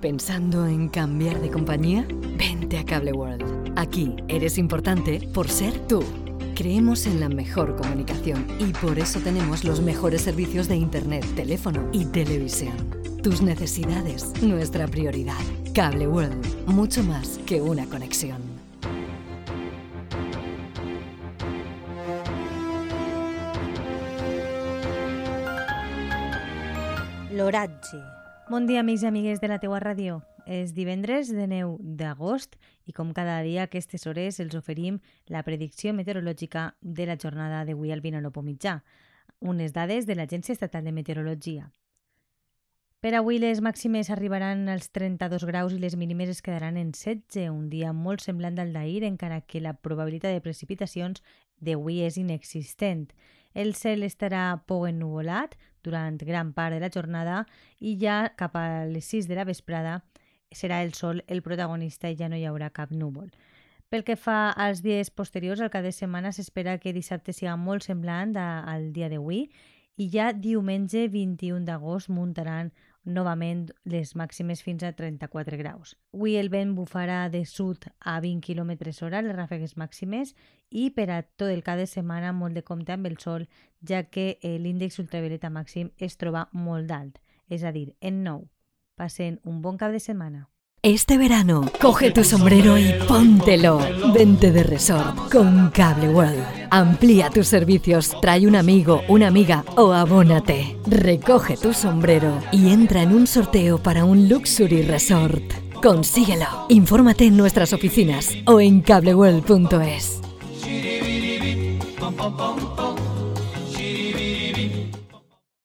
¿Pensando en cambiar de compañía? Vente a Cable World. Aquí eres importante por ser tú. Creemos en la mejor comunicación y por eso tenemos los mejores servicios de Internet, teléfono y televisión. Tus necesidades, nuestra prioridad. Cable World, mucho más que una conexión. L'oratge. Bon dia, amics i amigues de la teua ràdio. És divendres de 9 d'agost i com cada dia a aquestes hores els oferim la predicció meteorològica de la jornada d'avui al Vinalopo Mitjà, unes dades de l'Agència Estatal de Meteorologia. Per avui les màximes arribaran als 32 graus i les mínimes es quedaran en 16, un dia molt semblant al d'ahir, encara que la probabilitat de precipitacions d'avui és inexistent. El cel estarà poc ennuvolat durant gran part de la jornada i ja cap a les 6 de la vesprada serà el sol el protagonista i ja no hi haurà cap núvol. Pel que fa als dies posteriors, al cap de setmana s'espera que dissabte siga molt semblant al dia d'avui i ja diumenge 21 d'agost muntaran novament les màximes fins a 34 graus. Avui el vent bufarà de sud a 20 km hora, les ràfegues màximes, i per a tot el cap de setmana molt de compte amb el sol, ja que eh, l'índex ultravioleta màxim es troba molt d'alt, és a dir, en 9. Passen un bon cap de setmana. Este verano, coge tu sombrero y póntelo. Vente de resort con Cable World. Amplía tus servicios, trae un amigo, una amiga o abónate. Recoge tu sombrero y entra en un sorteo para un Luxury Resort. Consíguelo. Infórmate en nuestras oficinas o en cableworld.es.